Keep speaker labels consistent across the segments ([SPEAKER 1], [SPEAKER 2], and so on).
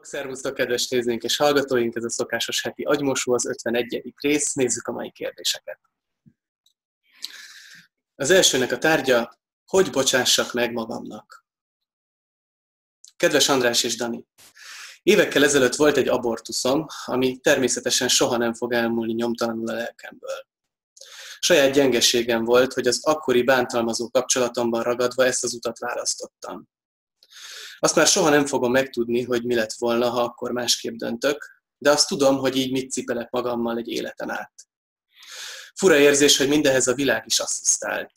[SPEAKER 1] Szervusztok, kedves nézőink és hallgatóink! Ez a szokásos heti agymosó, az 51. rész. Nézzük a mai kérdéseket. Az elsőnek a tárgya, hogy bocsássak meg magamnak? Kedves András és Dani! Évekkel ezelőtt volt egy abortuszom, ami természetesen soha nem fog elmúlni nyomtalanul a lelkemből. Saját gyengeségem volt, hogy az akkori bántalmazó kapcsolatomban ragadva ezt az utat választottam. Azt már soha nem fogom megtudni, hogy mi lett volna, ha akkor másképp döntök, de azt tudom, hogy így mit cipelek magammal egy életen át. Fura érzés, hogy mindehez a világ is asszisztált.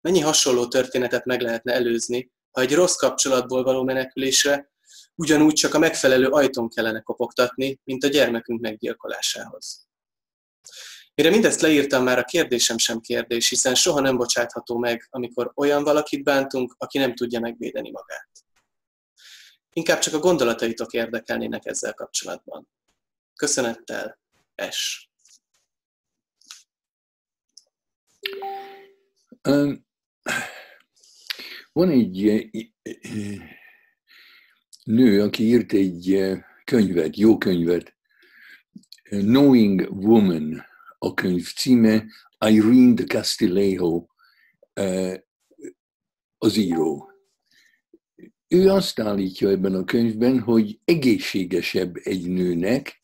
[SPEAKER 1] Mennyi hasonló történetet meg lehetne előzni, ha egy rossz kapcsolatból való menekülésre ugyanúgy csak a megfelelő ajtón kellene kopogtatni, mint a gyermekünk meggyilkolásához. Mire mindezt leírtam, már a kérdésem sem kérdés, hiszen soha nem bocsátható meg, amikor olyan valakit bántunk, aki nem tudja megvédeni magát. Inkább csak a gondolataitok érdekelnének ezzel kapcsolatban. Köszönettel, S.
[SPEAKER 2] Van egy nő, aki írt egy könyvet, jó könyvet, Knowing Woman a könyv címe, Irene de Castillejo az író. Ő azt állítja ebben a könyvben, hogy egészségesebb egy nőnek,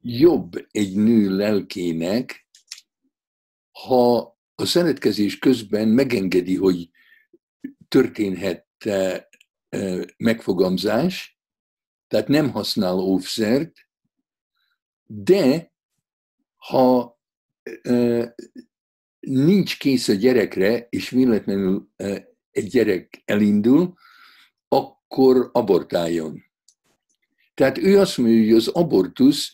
[SPEAKER 2] jobb egy nő lelkének, ha a szeretkezés közben megengedi, hogy történhet megfogamzás, tehát nem használ óvszert, de ha nincs kész a gyerekre, és véletlenül egy gyerek elindul, akkor abortáljon. Tehát ő azt mondja, hogy az abortusz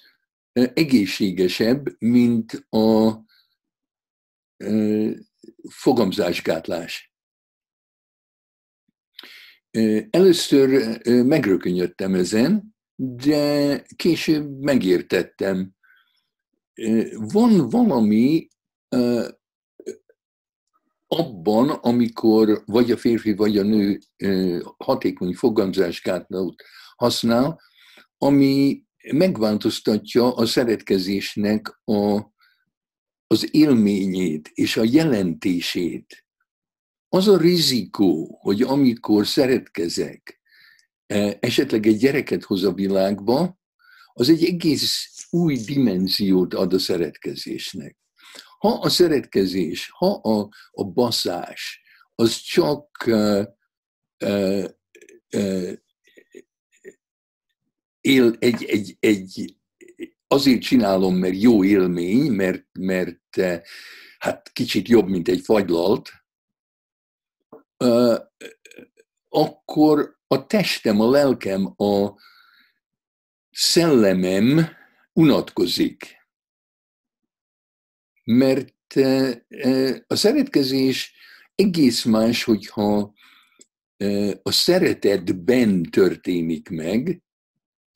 [SPEAKER 2] egészségesebb, mint a fogamzásgátlás. Először megrökönyödtem ezen, de később megértettem. Van valami abban, amikor vagy a férfi, vagy a nő hatékony fogamzásgátlót használ, ami megváltoztatja a szeretkezésnek a, az élményét és a jelentését. Az a rizikó, hogy amikor szeretkezek, esetleg egy gyereket hoz a világba, az egy egész új dimenziót ad a szeretkezésnek. Ha a szeretkezés, ha a, a baszás, az csak uh, uh, uh, él, egy, egy, egy, azért csinálom, mert jó élmény, mert, mert hát kicsit jobb, mint egy fagylalt, akkor a testem, a lelkem, a szellemem unatkozik mert e, e, a szeretkezés egész más, hogyha e, a szeretetben történik meg,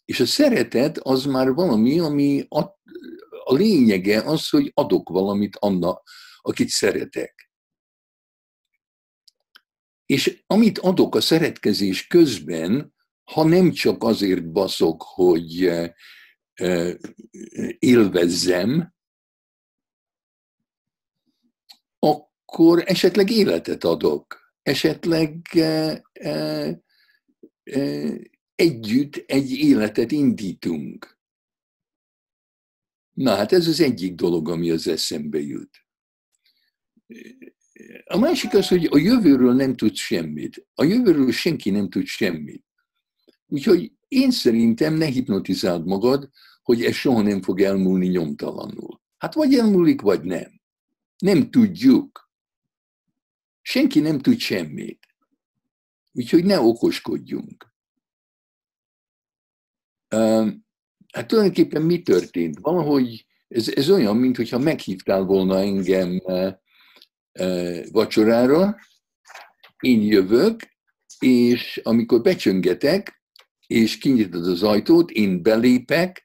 [SPEAKER 2] és a szeretet az már valami, ami a, a lényege az, hogy adok valamit annak, akit szeretek. És amit adok a szeretkezés közben, ha nem csak azért baszok, hogy élvezzem, akkor esetleg életet adok, esetleg e, e, együtt egy életet indítunk. Na hát ez az egyik dolog, ami az eszembe jut. A másik az, hogy a jövőről nem tud semmit. A jövőről senki nem tud semmit. Úgyhogy én szerintem ne hipnotizáld magad, hogy ez soha nem fog elmúlni nyomtalanul. Hát vagy elmúlik, vagy nem. Nem tudjuk. Senki nem tud semmit. Úgyhogy ne okoskodjunk. Hát tulajdonképpen mi történt? Valahogy ez, ez olyan, mintha meghívtál volna engem vacsorára, én jövök, és amikor becsöngetek, és kinyitod az ajtót, én belépek,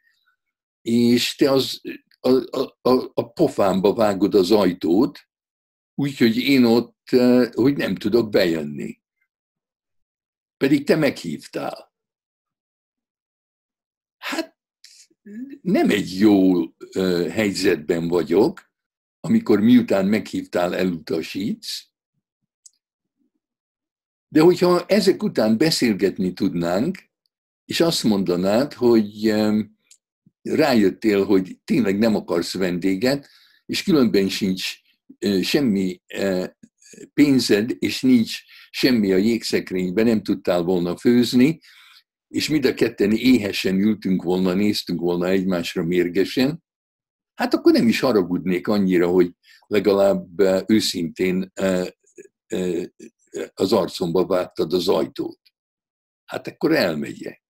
[SPEAKER 2] és te az, a, a, a, a pofámba vágod az ajtót, úgyhogy én ott hogy nem tudok bejönni. Pedig te meghívtál. nem egy jó helyzetben vagyok, amikor miután meghívtál, elutasítsz, de hogyha ezek után beszélgetni tudnánk, és azt mondanád, hogy rájöttél, hogy tényleg nem akarsz vendéget, és különben sincs semmi pénzed, és nincs semmi a jégszekrényben, nem tudtál volna főzni, és mind a ketten éhesen ültünk volna, néztünk volna egymásra mérgesen, hát akkor nem is haragudnék annyira, hogy legalább őszintén az arcomba vágtad az ajtót. Hát akkor elmegyek.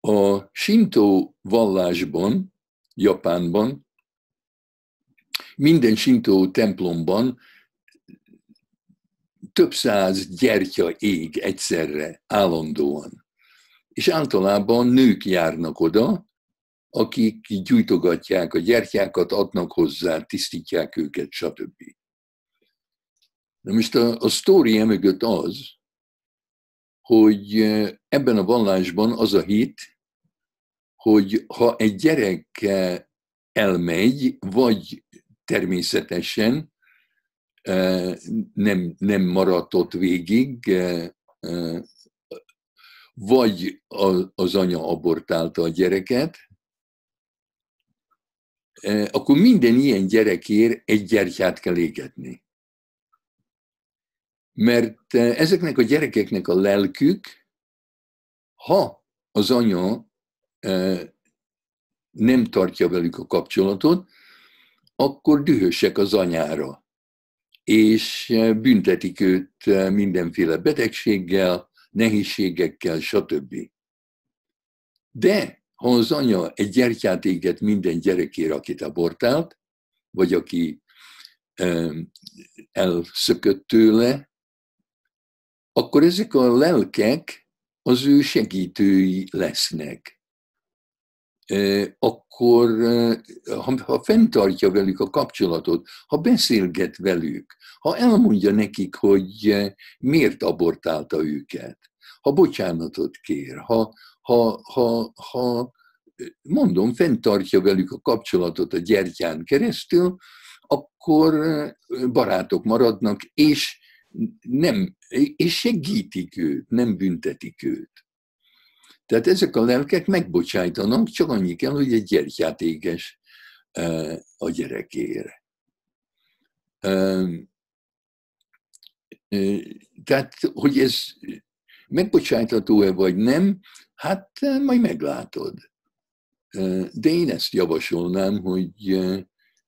[SPEAKER 2] A Shinto vallásban, Japánban, minden Shinto templomban több száz gyertya ég egyszerre, állandóan. És általában nők járnak oda, akik gyújtogatják a gyertyákat, adnak hozzá, tisztítják őket, stb. Na most a, a sztóri emögött az, hogy ebben a vallásban az a hit, hogy ha egy gyerek elmegy, vagy természetesen nem, nem maradt ott végig, vagy az anya abortálta a gyereket, akkor minden ilyen gyerekért egy gyertyát kell égetni. Mert ezeknek a gyerekeknek a lelkük, ha az anya nem tartja velük a kapcsolatot, akkor dühösek az anyára, és büntetik őt mindenféle betegséggel, nehézségekkel, stb. De ha az anya egy gyertyát éget minden gyerekére, akit abortált, vagy aki elszökött tőle, akkor ezek a lelkek az ő segítői lesznek. Akkor, ha, fenntartja velük a kapcsolatot, ha beszélget velük, ha elmondja nekik, hogy miért abortálta őket, ha bocsánatot kér, ha, ha, ha, ha mondom, fenntartja velük a kapcsolatot a gyertyán keresztül, akkor barátok maradnak, és, nem, és segítik őt, nem büntetik őt. Tehát ezek a lelkek megbocsájtanak, csak annyi kell, hogy egy gyertyát éges a gyerekére. Tehát, hogy ez megbocsájtható-e vagy nem, hát majd meglátod. De én ezt javasolnám, hogy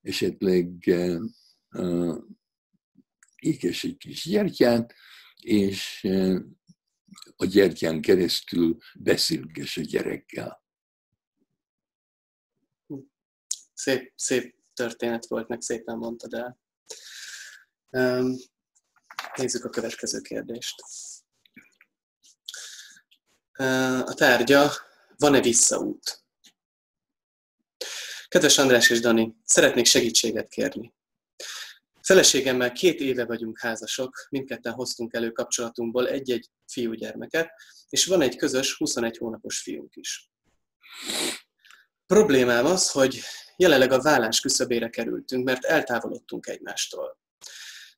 [SPEAKER 2] esetleg ékes egy kis gyertyát, és a gyertyán keresztül beszélges a gyerekkel.
[SPEAKER 1] Szép, szép történet volt, meg szépen mondtad el. Nézzük a következő kérdést. A tárgya, van-e visszaút? Kedves András és Dani, szeretnék segítséget kérni. Feleségemmel két éve vagyunk házasok, mindketten hoztunk elő kapcsolatunkból egy-egy fiúgyermeket, és van egy közös 21 hónapos fiunk is. Problémám az, hogy jelenleg a vállás küszöbére kerültünk, mert eltávolodtunk egymástól.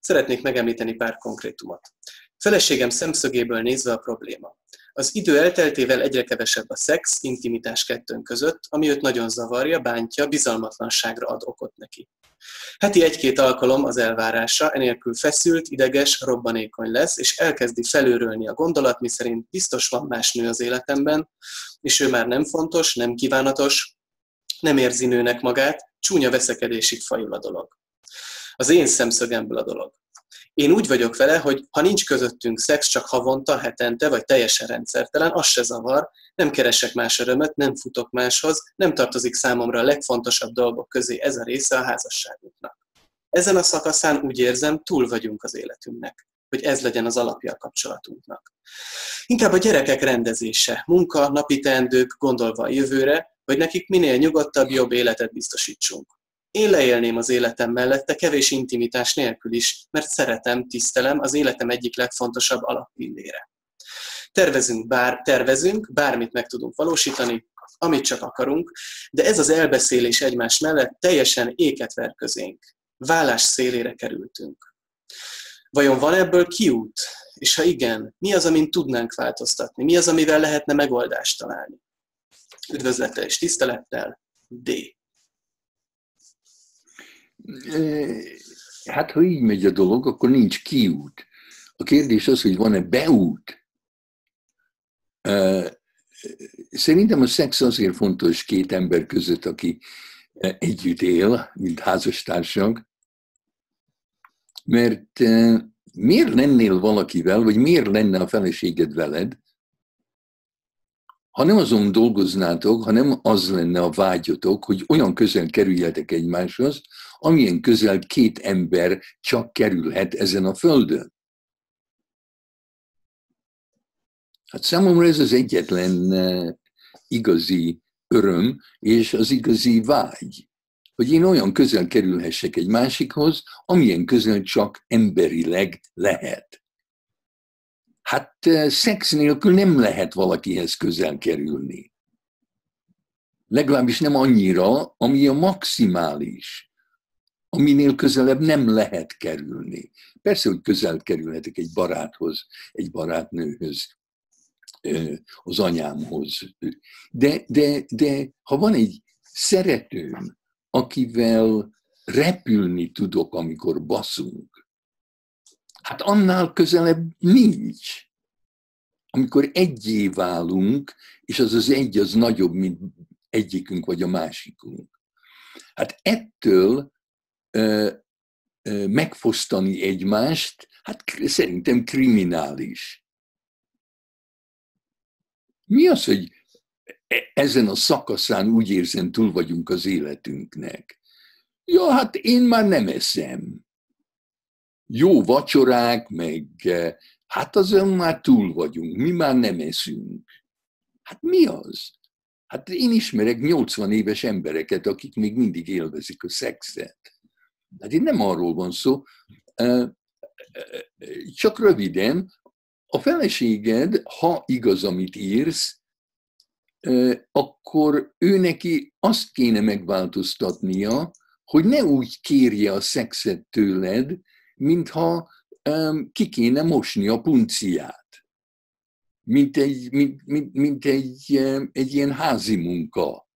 [SPEAKER 1] Szeretnék megemlíteni pár konkrétumot. Feleségem szemszögéből nézve a probléma. Az idő elteltével egyre kevesebb a szex, intimitás kettőnk között, ami őt nagyon zavarja, bántja, bizalmatlanságra ad okot neki. Heti egy-két alkalom az elvárása, enélkül feszült, ideges, robbanékony lesz, és elkezdi felőrölni a gondolat, miszerint biztos van más nő az életemben, és ő már nem fontos, nem kívánatos, nem érzi nőnek magát, csúnya veszekedésig fajul a dolog. Az én szemszögemből a dolog. Én úgy vagyok vele, hogy ha nincs közöttünk szex csak havonta, hetente, vagy teljesen rendszertelen, az se zavar, nem keresek más örömöt, nem futok máshoz, nem tartozik számomra a legfontosabb dolgok közé ez a része a házasságunknak. Ezen a szakaszán úgy érzem, túl vagyunk az életünknek, hogy ez legyen az alapja a kapcsolatunknak. Inkább a gyerekek rendezése, munka, napi teendők, gondolva a jövőre, hogy nekik minél nyugodtabb, jobb életet biztosítsunk. Én leélném az életem mellette kevés intimitás nélkül is, mert szeretem, tisztelem az életem egyik legfontosabb alappillére. Tervezünk, bár, tervezünk, bármit meg tudunk valósítani, amit csak akarunk, de ez az elbeszélés egymás mellett teljesen éket ver közénk. Vállás szélére kerültünk. Vajon van ebből kiút? És ha igen, mi az, amin tudnánk változtatni? Mi az, amivel lehetne megoldást találni? Üdvözlettel és tisztelettel, D.
[SPEAKER 2] Hát, ha így megy a dolog, akkor nincs kiút. A kérdés az, hogy van-e beút. Szerintem a szex azért fontos két ember között, aki együtt él, mint házastársak, mert miért lennél valakivel, vagy miért lenne a feleséged veled, ha nem azon dolgoznátok, hanem az lenne a vágyotok, hogy olyan közel kerüljetek egymáshoz, amilyen közel két ember csak kerülhet ezen a földön. Hát számomra ez az egyetlen eh, igazi öröm, és az igazi vágy, hogy én olyan közel kerülhessek egy másikhoz, amilyen közel csak emberileg lehet. Hát szex nélkül nem lehet valakihez közel kerülni. Legalábbis nem annyira, ami a maximális, aminél közelebb nem lehet kerülni. Persze, hogy közel kerülhetek egy baráthoz, egy barátnőhöz, az anyámhoz. De, de, de ha van egy szeretőm, akivel repülni tudok, amikor baszunk, hát annál közelebb nincs. Amikor egyé válunk, és az az egy az nagyobb, mint egyikünk vagy a másikunk. Hát ettől ö, ö, megfosztani egymást, hát szerintem kriminális. Mi az, hogy e, ezen a szakaszán úgy érzem, túl vagyunk az életünknek? Ja, hát én már nem eszem. Jó vacsorák, meg e, hát azon már túl vagyunk, mi már nem eszünk. Hát mi az? Hát én ismerek 80 éves embereket, akik még mindig élvezik a szexet. Hát itt nem arról van szó, e, csak röviden, a feleséged, ha igaz, amit írsz, akkor ő neki azt kéne megváltoztatnia, hogy ne úgy kérje a szexet tőled, mintha ki kéne mosni a punciát. Mint egy, mint, mint, mint egy, egy ilyen házi munka.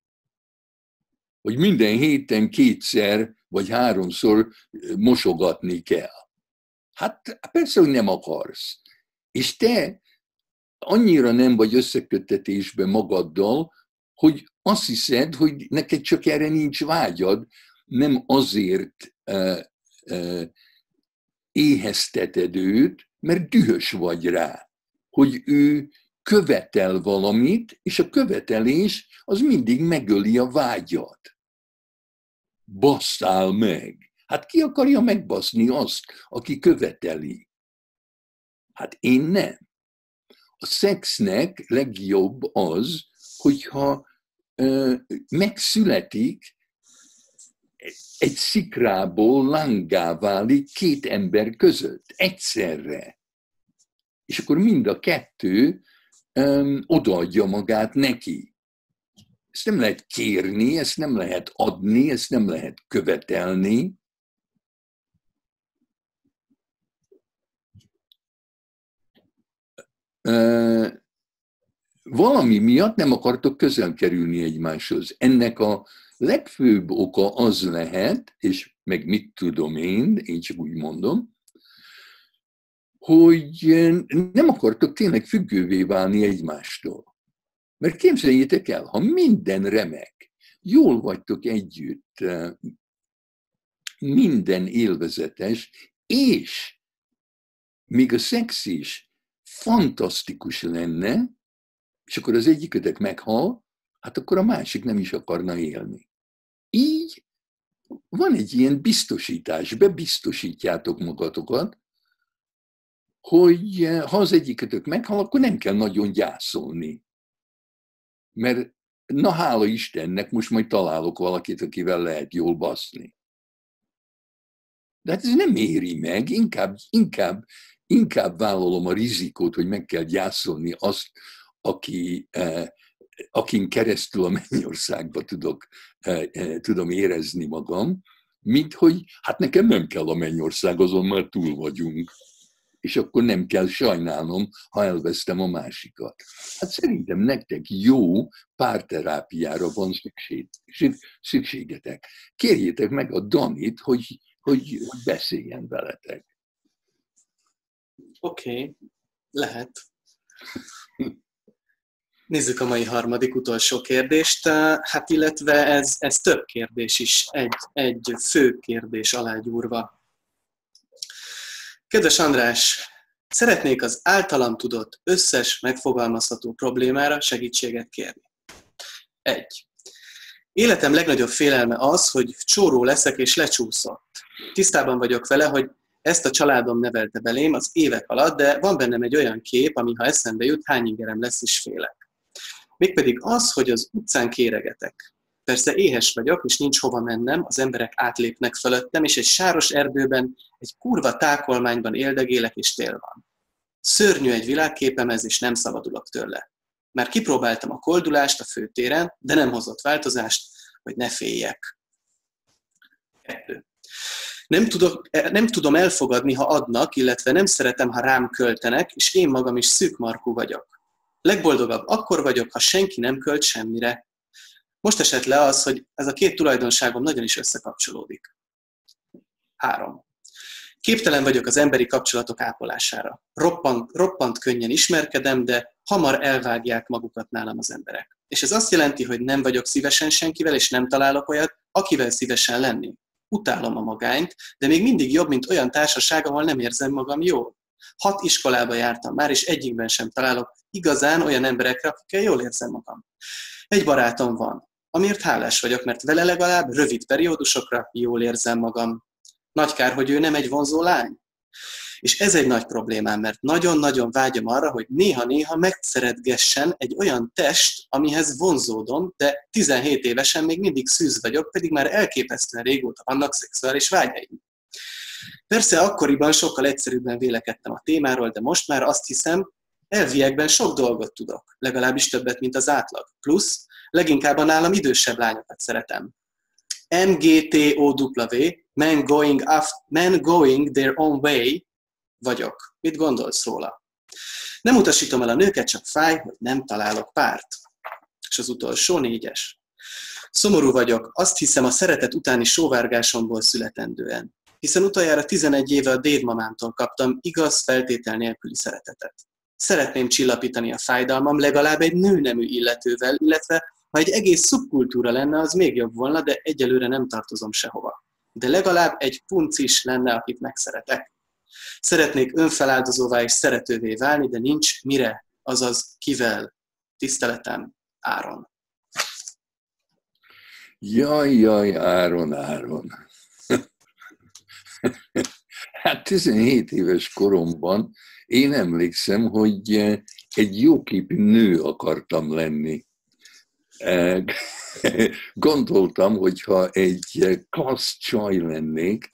[SPEAKER 2] Hogy minden héten kétszer vagy háromszor mosogatni kell. Hát persze, hogy nem akarsz. És te annyira nem vagy összeköttetésben magaddal, hogy azt hiszed, hogy neked csak erre nincs vágyad, nem azért uh, uh, éhezteted őt, mert dühös vagy rá, hogy ő követel valamit, és a követelés az mindig megöli a vágyat. Basszál meg! Hát ki akarja megbaszni azt, aki követeli? Hát én nem. A szexnek legjobb az, hogyha ö, megszületik, egy szikrából langá válik két ember között egyszerre. És akkor mind a kettő um, odaadja magát neki. Ezt nem lehet kérni, ezt nem lehet adni, ezt nem lehet követelni, valami miatt nem akartok közel kerülni egymáshoz. Ennek a legfőbb oka az lehet, és meg mit tudom én, én csak úgy mondom, hogy nem akartok tényleg függővé válni egymástól. Mert képzeljétek el, ha minden remek, jól vagytok együtt, minden élvezetes, és még a szex is fantasztikus lenne, és akkor az egyikötek meghal, hát akkor a másik nem is akarna élni. Így van egy ilyen biztosítás, bebiztosítjátok magatokat, hogy ha az egyikötök meghal, akkor nem kell nagyon gyászolni. Mert na hála Istennek, most majd találok valakit, akivel lehet jól baszni. De hát ez nem éri meg, inkább, inkább inkább vállalom a rizikót, hogy meg kell gyászolni azt, aki, eh, akin keresztül a mennyországba tudok, tudom érezni magam, mint hogy hát nekem nem kell a mennyország, azon már túl vagyunk és akkor nem kell sajnálnom, ha elvesztem a másikat. Hát szerintem nektek jó párterápiára van szükség, szükségetek. Kérjétek meg a Danit, hogy, hogy beszéljen veletek.
[SPEAKER 1] Oké, okay. lehet. Nézzük a mai harmadik utolsó kérdést. Hát illetve ez, ez több kérdés is, egy, egy fő kérdés alágyúrva. Kedves András, szeretnék az általam tudott összes megfogalmazható problémára segítséget kérni. 1. Életem legnagyobb félelme az, hogy csóró leszek és lecsúszott. Tisztában vagyok vele, hogy ezt a családom nevelte belém az évek alatt, de van bennem egy olyan kép, ami ha eszembe jut, hány ingerem lesz is félek. Mégpedig az, hogy az utcán kéregetek. Persze éhes vagyok, és nincs hova mennem, az emberek átlépnek fölöttem, és egy sáros erdőben, egy kurva tákolmányban éldegélek, és tél van. Szörnyű egy világképem ez, és nem szabadulok tőle. Már kipróbáltam a koldulást a főtéren, de nem hozott változást, hogy ne féljek. Kettő. Nem, tudok, nem tudom elfogadni, ha adnak, illetve nem szeretem, ha rám költenek, és én magam is szűkmarkú vagyok. Legboldogabb akkor vagyok, ha senki nem költ semmire, most esett le az, hogy ez a két tulajdonságom nagyon is összekapcsolódik. Három. Képtelen vagyok az emberi kapcsolatok ápolására. Roppant, roppant könnyen ismerkedem, de hamar elvágják magukat nálam az emberek. És ez azt jelenti, hogy nem vagyok szívesen senkivel, és nem találok olyat, akivel szívesen lenni. Utálom a magányt, de még mindig jobb, mint olyan társaság, ahol nem érzem magam jól. Hat iskolába jártam már, és egyikben sem találok igazán olyan emberekre, akikkel jól érzem magam. Egy barátom van, amiért hálás vagyok, mert vele legalább rövid periódusokra jól érzem magam. Nagy kár, hogy ő nem egy vonzó lány. És ez egy nagy problémám, mert nagyon-nagyon vágyom arra, hogy néha-néha megszeretgessen egy olyan test, amihez vonzódom, de 17 évesen még mindig szűz vagyok, pedig már elképesztően régóta vannak szexuális vágyaim. Persze akkoriban sokkal egyszerűbben vélekedtem a témáról, de most már azt hiszem, elviekben sok dolgot tudok, legalábbis többet, mint az átlag. Plusz leginkább a nálam idősebb lányokat szeretem. MGTOW, men going, after, men going their own way vagyok. Mit gondolsz róla? Nem utasítom el a nőket, csak fáj, hogy nem találok párt. És az utolsó négyes. Szomorú vagyok, azt hiszem a szeretet utáni sóvárgásomból születendően. Hiszen utoljára 11 éve a dédmamámtól kaptam igaz feltétel nélküli szeretetet. Szeretném csillapítani a fájdalmam legalább egy nőnemű illetővel, illetve ha egy egész szubkultúra lenne, az még jobb volna, de egyelőre nem tartozom sehova. De legalább egy puncis lenne, akit megszeretek. Szeretnék önfeláldozóvá és szeretővé válni, de nincs mire, azaz kivel. Tiszteletem, Áron.
[SPEAKER 2] Jaj, jaj, Áron, Áron. hát 17 éves koromban én emlékszem, hogy egy jóképű nő akartam lenni. Gondoltam, hogy ha egy klassz csaj lennék,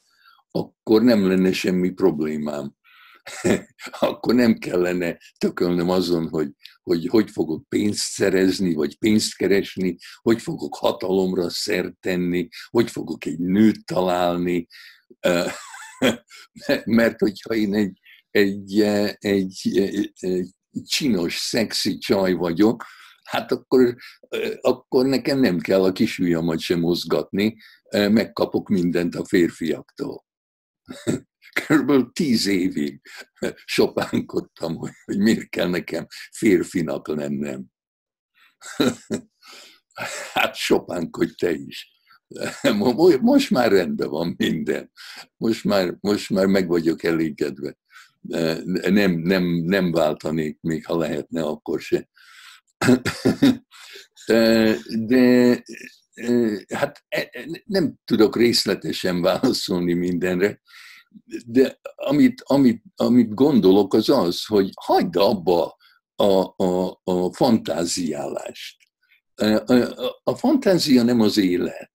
[SPEAKER 2] akkor nem lenne semmi problémám. akkor nem kellene tökölnöm azon, hogy, hogy hogy fogok pénzt szerezni, vagy pénzt keresni, hogy fogok hatalomra szert tenni, hogy fogok egy nőt találni. Mert hogyha én egy, egy, egy, egy, csinos, szexi csaj vagyok, hát akkor, akkor nekem nem kell a kisujjamat sem mozgatni, megkapok mindent a férfiaktól. Körülbelül tíz évig sopánkodtam, hogy, hogy miért kell nekem férfinak lennem. Hát sopánkodj te is. Most már rendben van minden. Most már, most már meg vagyok elégedve. Nem, nem, nem váltanék, még ha lehetne, akkor se. De hát e, e, nem tudok részletesen válaszolni mindenre, de amit, amit, amit gondolok az az, hogy hagyd abba a, a, a fantáziálást. A, a, a fantázia nem az élet.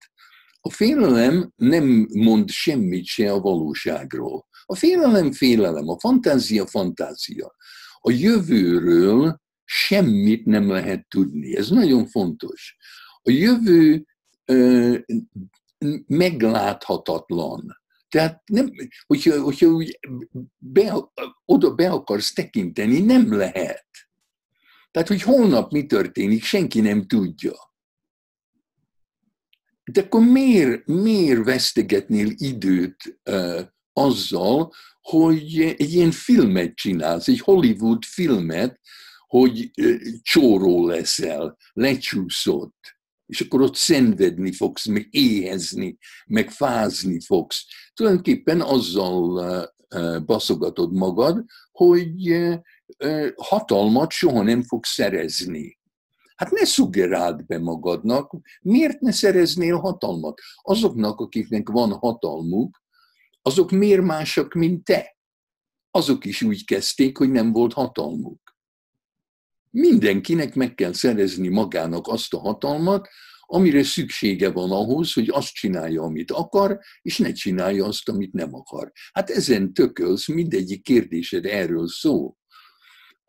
[SPEAKER 2] A félelem nem mond semmit se a valóságról. A félelem félelem, a fantázia fantázia. A jövőről semmit nem lehet tudni. Ez nagyon fontos. A jövő ö, megláthatatlan. Tehát nem, hogyha, hogyha úgy be, oda be akarsz tekinteni, nem lehet. Tehát, hogy holnap mi történik, senki nem tudja. De akkor miért, miért vesztegetnél időt azzal, hogy egy ilyen filmet csinálsz, egy Hollywood filmet, hogy csóró leszel, lecsúszott, és akkor ott szenvedni fogsz, meg éhezni, meg fázni fogsz. Tulajdonképpen azzal baszogatod magad, hogy hatalmat soha nem fog szerezni. Hát ne szugeráld be magadnak, miért ne szereznél hatalmat? Azoknak, akiknek van hatalmuk, azok miért mások, mint te? Azok is úgy kezdték, hogy nem volt hatalmuk. Mindenkinek meg kell szerezni magának azt a hatalmat, amire szüksége van ahhoz, hogy azt csinálja, amit akar, és ne csinálja azt, amit nem akar. Hát ezen tökölsz, mindegyik kérdésed erről szól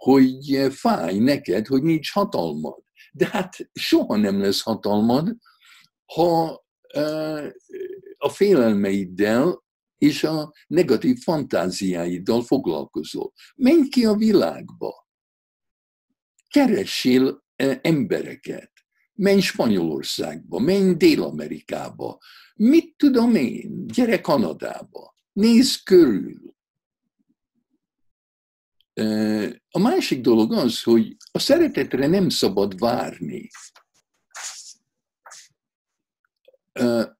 [SPEAKER 2] hogy fáj neked, hogy nincs hatalmad. De hát soha nem lesz hatalmad, ha a félelmeiddel és a negatív fantáziáiddal foglalkozol. Menj ki a világba. Keressél embereket. Menj Spanyolországba, menj Dél-Amerikába. Mit tudom én? Gyere Kanadába. Nézd körül. A másik dolog az, hogy a szeretetre nem szabad várni.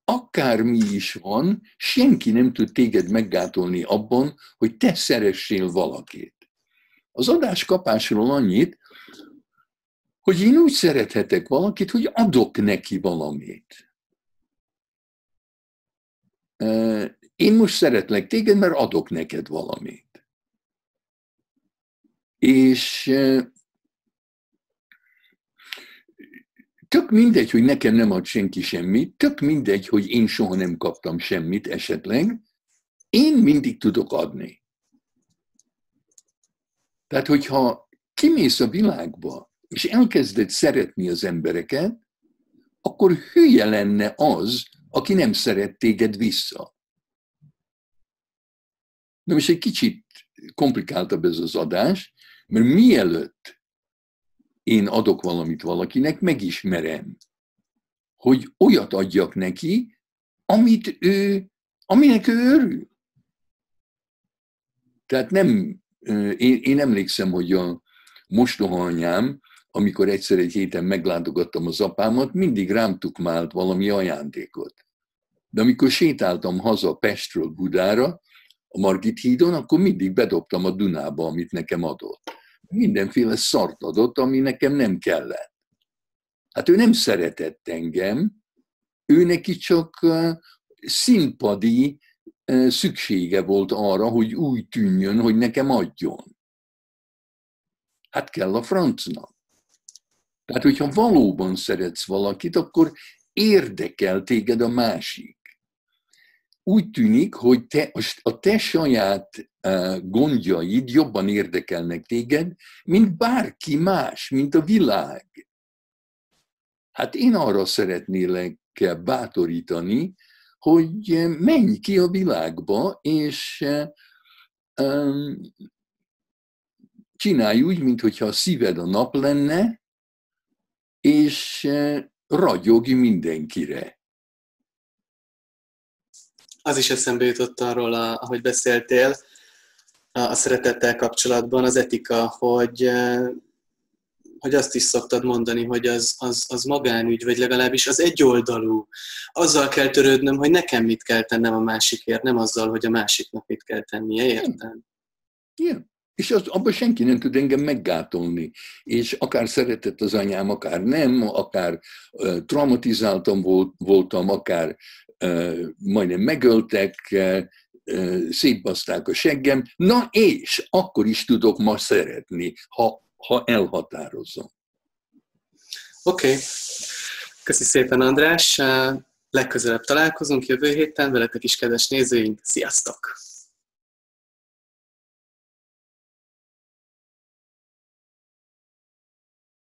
[SPEAKER 2] Akármi is van, senki nem tud téged meggátolni abban, hogy te szeressél valakit. Az adáskapásról annyit, hogy én úgy szerethetek valakit, hogy adok neki valamit. Én most szeretlek téged, mert adok neked valamit. És tök mindegy, hogy nekem nem ad senki semmit, tök mindegy, hogy én soha nem kaptam semmit esetleg, én mindig tudok adni. Tehát, hogyha kimész a világba, és elkezded szeretni az embereket, akkor hülye lenne az, aki nem szeret téged vissza. Na most egy kicsit komplikáltabb ez az adás, mert mielőtt én adok valamit valakinek, megismerem, hogy olyat adjak neki, amit ő, aminek ő örül. Tehát nem, én, én emlékszem, hogy a mostoha anyám, amikor egyszer egy héten meglátogattam az apámat, mindig rám tukmált valami ajándékot. De amikor sétáltam haza Pestről Budára, a Margit hídon, akkor mindig bedobtam a Dunába, amit nekem adott mindenféle szart adott, ami nekem nem kellett. Hát ő nem szeretett engem, ő neki csak színpadi szüksége volt arra, hogy úgy tűnjön, hogy nekem adjon. Hát kell a francnak. Tehát, hogyha valóban szeretsz valakit, akkor érdekel téged a másik úgy tűnik, hogy te, a te saját gondjaid jobban érdekelnek téged, mint bárki más, mint a világ. Hát én arra szeretnélek bátorítani, hogy menj ki a világba, és csinálj úgy, mintha a szíved a nap lenne, és ragyogj mindenkire
[SPEAKER 1] az is eszembe jutott arról, ahogy beszéltél, a szeretettel kapcsolatban, az etika, hogy, e, hogy azt is szoktad mondani, hogy az, az, az magánügy, vagy legalábbis az egyoldalú. Azzal kell törődnöm, hogy nekem mit kell tennem a másikért, nem azzal, hogy a másiknak mit kell tennie, értem?
[SPEAKER 2] Igen. És az, abban senki nem tud engem meggátolni. És akár szeretett az anyám, akár nem, akár uh, traumatizáltam volt, voltam, akár majdnem megöltek, szétbaszták a seggem, na és akkor is tudok ma szeretni, ha, ha elhatározom.
[SPEAKER 1] Oké. Okay. Köszi szépen, András. Legközelebb találkozunk jövő héten. Veletek is, kedves nézőink. Sziasztok!